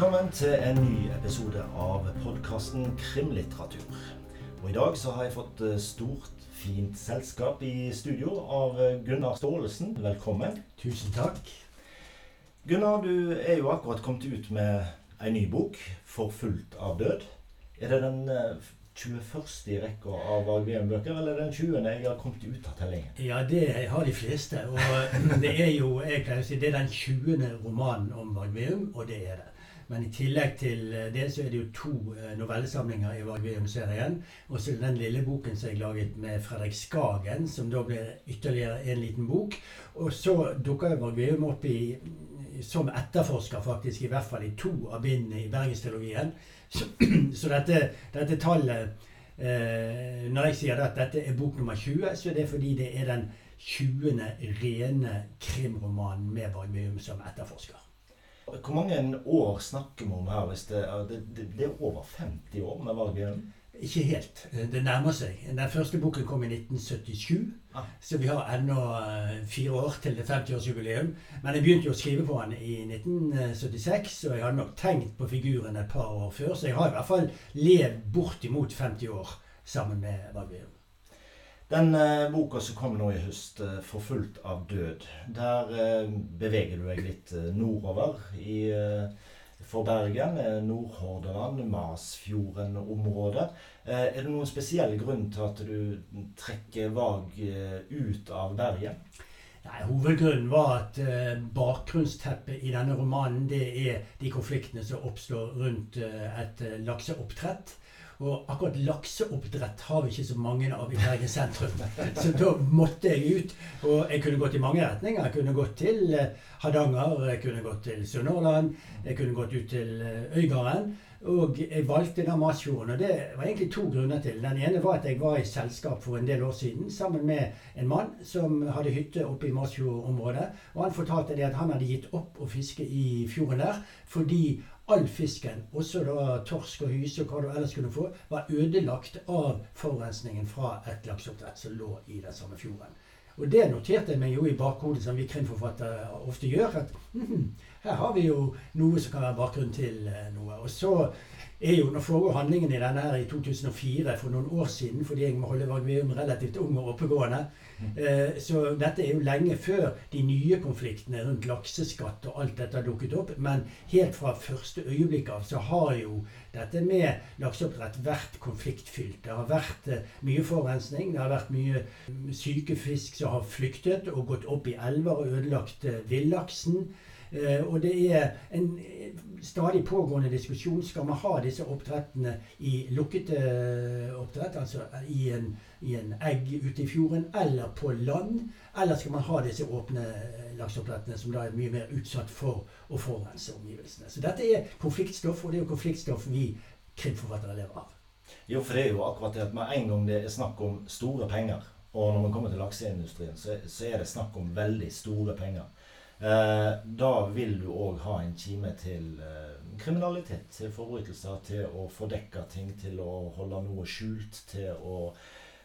Velkommen til en ny episode av podkasten Krimlitteratur. Og I dag så har jeg fått eh, stort, fint selskap i studio av eh, Gunnar Staalesen. Velkommen. Tusen takk. Gunnar, du er jo akkurat kommet ut med ei ny bok, 'Forfulgt av død'. Er det den eh, 21. i rekka av Varg Veum-bøker, eller den 20. jeg har kommet ut av tellingen? Ja, det har de fleste. Og det er jo jeg pleier å si, det er den 20. romanen om Vargveum, og det er det. Men i tillegg til det så er det jo to eh, novellesamlinger i Varg Veum-serien. Og så den lille boken som jeg laget med Fredrik Skagen, som da blir ytterligere en liten bok. Og så dukker Vargveum opp i, som etterforsker, faktisk, i hvert fall i to av bindene i Bergenstrilogien. Så, så dette, dette tallet eh, Når jeg sier at dette er bok nummer 20, så er det fordi det er den 20. rene krimromanen med Varmium som etterforsker. Hvor mange år snakker vi om her? Hvis det, det, det er over 50 år med Varmium? Ikke helt. Det nærmer seg. Den første boken kom i 1977. Så vi har ennå eh, fire år til det 50-årsjubileum. Men jeg begynte jo å skrive på den i 1976, og jeg hadde nok tenkt på figuren et par år før. Så jeg har i hvert fall levd bortimot 50 år sammen med Varg Veum. Den eh, boka som kom nå i høst, eh, 'Forfulgt av død', der eh, beveger du deg litt eh, nordover i, eh, for Bergen. eh, Nordhordaland, Masfjorden-området. Eh, er det noen spesiell grunn til at du trekker Varg eh, ut av Bergen? Nei, Hovedgrunnen var at bakgrunnsteppet i denne romanen det er de konfliktene som oppstår rundt et lakseoppdrett. Og akkurat lakseoppdrett har vi ikke så mange av i Bergen sentrum. Så da måtte jeg ut. Og jeg kunne gått i mange retninger. Jeg kunne gått til eh, Hardanger, jeg kunne gått til Sunnhordland, jeg kunne gått ut til eh, Øygarden. Og jeg valgte da Masfjorden. Og det var egentlig to grunner til. Den ene var at jeg var i selskap for en del år siden sammen med en mann som hadde hytte oppe i Masfjordområdet. Og han fortalte det at han hadde gitt opp å fiske i fjorden der fordi all fisken, også da torsk og hyse og hva du ellers kunne få, var ødelagt av forurensningen fra et lakseoppdrett som lå i den samme fjorden. Og det noterte jeg meg jo i bakhodet, som vi krimforfattere ofte gjør. At hm, her har vi jo noe som kan være bakgrunn til eh, noe. Og så er jo, Nå foregår handlingen i denne her i 2004, for noen år siden, fordi jeg må holde Varg relativt ung og oppegående. Eh, så dette er jo lenge før de nye konfliktene rundt lakseskatt og alt dette har dukket opp. Men helt fra første øyeblikk av så har jo dette med lakseoppdrett vært konfliktfylt. Det har vært eh, mye forurensning. Det har vært mye mm, syke fisk som har flyktet og gått opp i elver og ødelagt villaksen. Eh, og det er en eh, stadig pågående diskusjon. Skal man ha disse oppdrettene i lukkede eh, oppdrett, altså i en, i en egg ute i fjorden, eller på land? Eller skal man ha disse åpne lakseoppdrettene som da er mye mer utsatt for å forurense omgivelsene? Så dette er konfliktstoff, og det er jo konfliktstoff vi krimforfattere lever av. Jo, for det er jo akkurat det at med en gang det er snakk om store penger, og når man kommer til lakseindustrien, så, så er det snakk om veldig store penger. Eh, da vil du òg ha en kime til eh, kriminalitet, til forbrytelser, til å fordekka ting, til å holde noe skjult, til å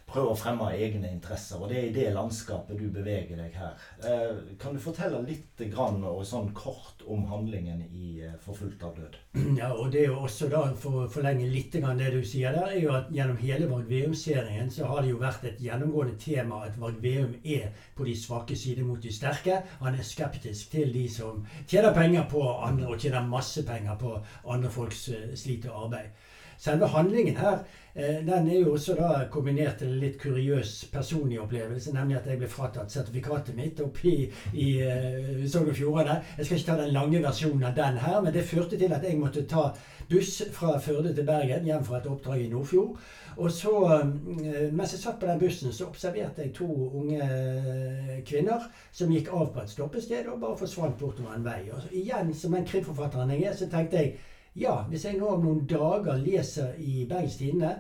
prøve å fremme egne interesser. Og det er i det landskapet du beveger deg her. Eh, kan du fortelle litt grann, og sånn kort om handlingen i eh, 'Forfulgt av død'? Ja, og det er jo også da, For å forlenge litt det du sier der, er jo at gjennom hele Varg Veum-serien så har det jo vært et gjennomgående tema at Varg Veum er på de svake sider mot de sterke. Han er skeptisk til de som tjener penger på andre, og tjener masse penger på andre folks eh, slit og arbeid. Selve handlingen her eh, den er jo også da kombinert til en litt kuriøs personlig opplevelse, nemlig at jeg ble fratatt sertifikatet mitt oppe i, i uh, Sogn og Fjordane. Jeg skal ikke ta den lange versjonen av den her, men det førte til at jeg måtte ta buss fra Førde til Bergen hjem fra et oppdrag i Nordfjord. Og så, eh, mens jeg satt på den bussen, så observerte jeg to unge kvinner som gikk av på et stoppested og bare forsvant bortover en vei. Og så igjen, som den krimforfatteren jeg er, så tenkte jeg ja, hvis jeg nå om noen dager leser i Bergens Tidende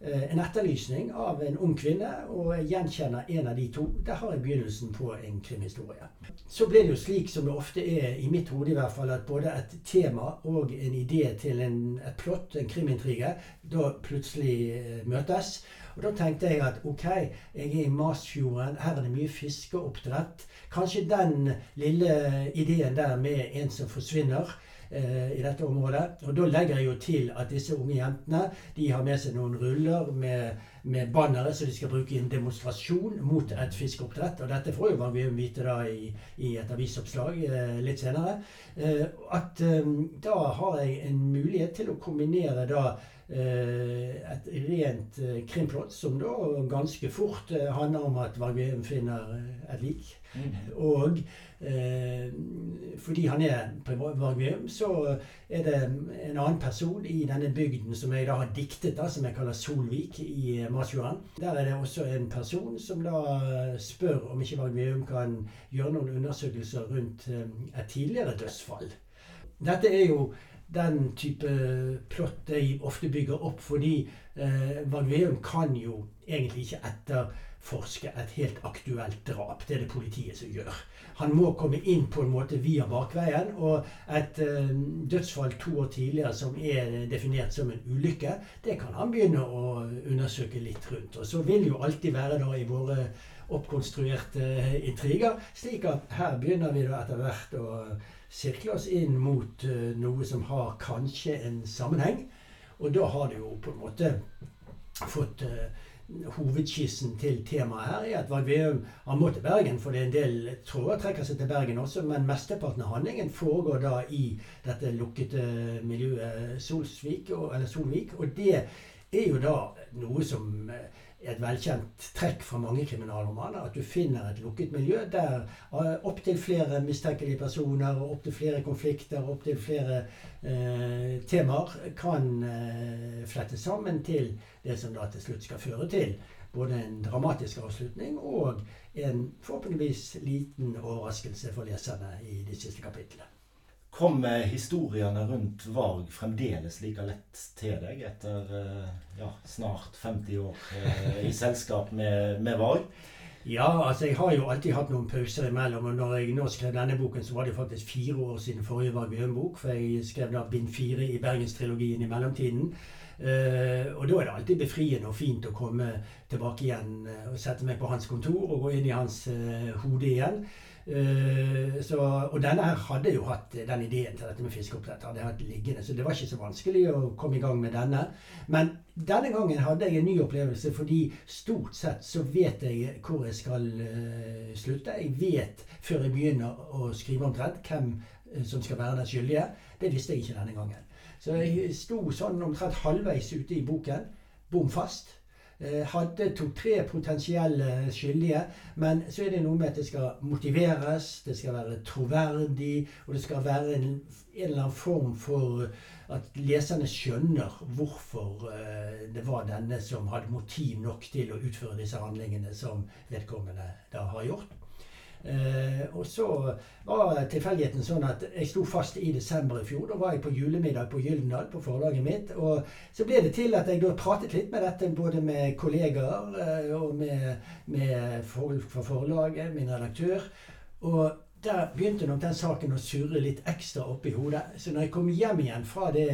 eh, en etterlysning av en ung kvinne, og jeg gjenkjenner en av de to, der har jeg begynnelsen på en krimhistorie. Så ble det jo slik som det ofte er, i mitt hode i hvert fall, at både et tema og en idé til en, et plott, en krimintrige, da plutselig eh, møtes. Og Da tenkte jeg at ok, jeg er i Masfjorden, her er det mye fiskeoppdrett. Kanskje den lille ideen der med en som forsvinner i dette området. Og da legger jeg jo til at disse unge jentene de har med seg noen ruller med, med bannere som de skal bruke i en demonstrasjon mot et fiskeoppdrett. Og dette får jo Veum vite da i, i et avisoppslag eh, litt senere. Eh, at eh, da har jeg en mulighet til å kombinere da eh, et rent eh, krimplott, som da ganske fort handler om at Vargveum finner et lik. Mm. Og Eh, fordi han er Vargveum, så er det en annen person i denne bygden som jeg da har diktet, da, som jeg kaller Solvik i eh, Der er det også en person som da spør om ikke Vargveum kan gjøre noen undersøkelser rundt eh, et tidligere dødsfall. Dette er jo den type plott jeg ofte bygger opp, fordi eh, Vargveum kan jo egentlig ikke etterforske et helt aktuelt drap. Det er det politiet som gjør han må komme inn på en måte via bakveien. Og et eh, dødsfall to år tidligere som er definert som en ulykke, det kan han begynne å undersøke litt rundt. Og så vil jo alltid være da i våre oppkonstruerte uh, intriger, slik at her begynner vi da etter hvert å sirkle oss inn mot uh, noe som har kanskje en sammenheng. Og da har det jo på en måte fått hovedskissen til temaet her er at Varg Veum han må Bergen, for det er en del tråder trekker seg til Bergen også, men mesteparten av handlingen foregår da i dette lukkede miljøet Solsvik, eller Solvik. Og det er jo da noe som er et velkjent trekk fra mange kriminalromaner. At du finner et lukket miljø der opptil flere mistenkelige personer opptil flere konflikter opptil flere eh, temaer kan eh, flettes sammen til det som da til slutt skal føre til både en dramatisk avslutning og en forhåpentligvis liten overraskelse for leserne i de siste kapitlene. Kommer historiene rundt Varg fremdeles like lett til deg etter eh, ja, snart 50 år eh, i selskap med, med Varg? Ja, altså jeg har jo alltid hatt noen pauser imellom. Og når jeg nå skrev denne boken, så var det faktisk fire år siden forrige Varg Bjørn-bok. For jeg skrev da bind fire i Bergenstrilogien i mellomtiden. Uh, og da er det alltid befriende og fint å komme tilbake igjen og sette meg på hans kontor og gå inn i hans uh, hode igjen. Så, og denne her hadde jo hatt den ideen til dette med fiskeoppdrett. hadde hatt liggende, Så det var ikke så vanskelig å komme i gang med denne. Men denne gangen hadde jeg en ny opplevelse, fordi stort sett så vet jeg hvor jeg skal slutte. Jeg vet før jeg begynner å skrive omtrent hvem som skal være den skyldige. Det visste jeg ikke denne gangen. Så jeg sto sånn omtrent halvveis ute i boken, bom fast. Eh, hadde to-tre potensielle skyldige, men så er det noe med at det skal motiveres, det skal være troverdig, og det skal være en, en eller annen form for at leserne skjønner hvorfor uh, det var denne som hadde motiv nok til å utføre disse handlingene som vedkommende da har gjort. Eh, og så var tilfeldigheten sånn at jeg sto fast i desember i fjor. Da var jeg på julemiddag på Gyldendal, på forlaget mitt. Og så ble det til at jeg da pratet litt med dette både med kollegaer eh, og med, med folk fra forlaget, min redaktør. Og der begynte nok den saken å surre litt ekstra opp i hodet. Så når jeg kom hjem igjen fra det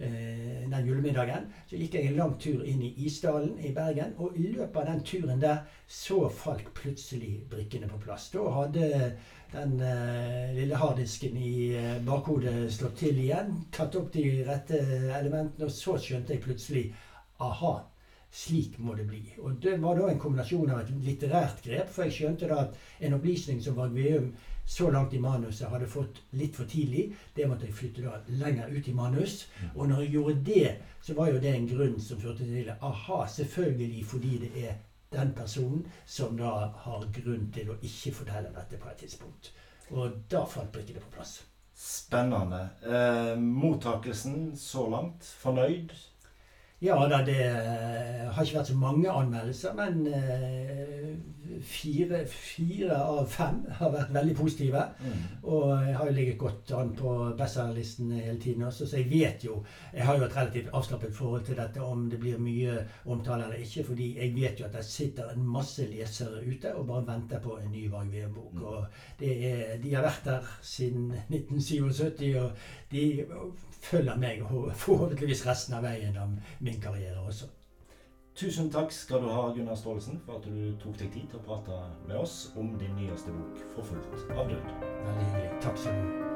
Eh, den julemiddagen. Så gikk jeg en lang tur inn i Isdalen i Bergen. Og i løpet av den turen der så falt plutselig brikkene på plass. Da hadde den uh, lille harddisken i uh, bakhodet slått til igjen. Tatt opp de rette elementene, og så skjønte jeg plutselig aha. Slik må det bli. Og Det var da en kombinasjon av et litterært grep. For jeg skjønte da at en opplysning som Varg Veum så langt i manuset hadde fått litt for tidlig. Det måtte jeg flytte da lenger ut i manus. Og når jeg gjorde det, så var jo det en grunn som førte til aha, selvfølgelig fordi det er den personen som da har grunn til å ikke fortelle dette på et tidspunkt. Og da falt brikkene på plass. Spennende. Eh, mottakelsen så langt, fornøyd? Ja da, det uh, har ikke vært så mange anmeldelser, men uh, fire, fire, av fem har vært veldig positive. Mm. Og jeg har jo ligget godt an på bestselgerlisten hele tiden også, så jeg vet jo Jeg har jo et relativt avslappet forhold til dette om det blir mye omtale eller ikke, fordi jeg vet jo at det sitter en masse lesere ute og bare venter på en ny Varg Veum-bok. Mm. Og er, de har vært der siden 1977, og de følger meg forhåpentligvis resten av veien av min karriere også. Tusen takk skal du ha, Gunnar Staalesen, for at du tok deg tid til å prate med oss om din nyeste bok, 'Forfulgt av død'. Veldig hyggelig. Takk skal du ha.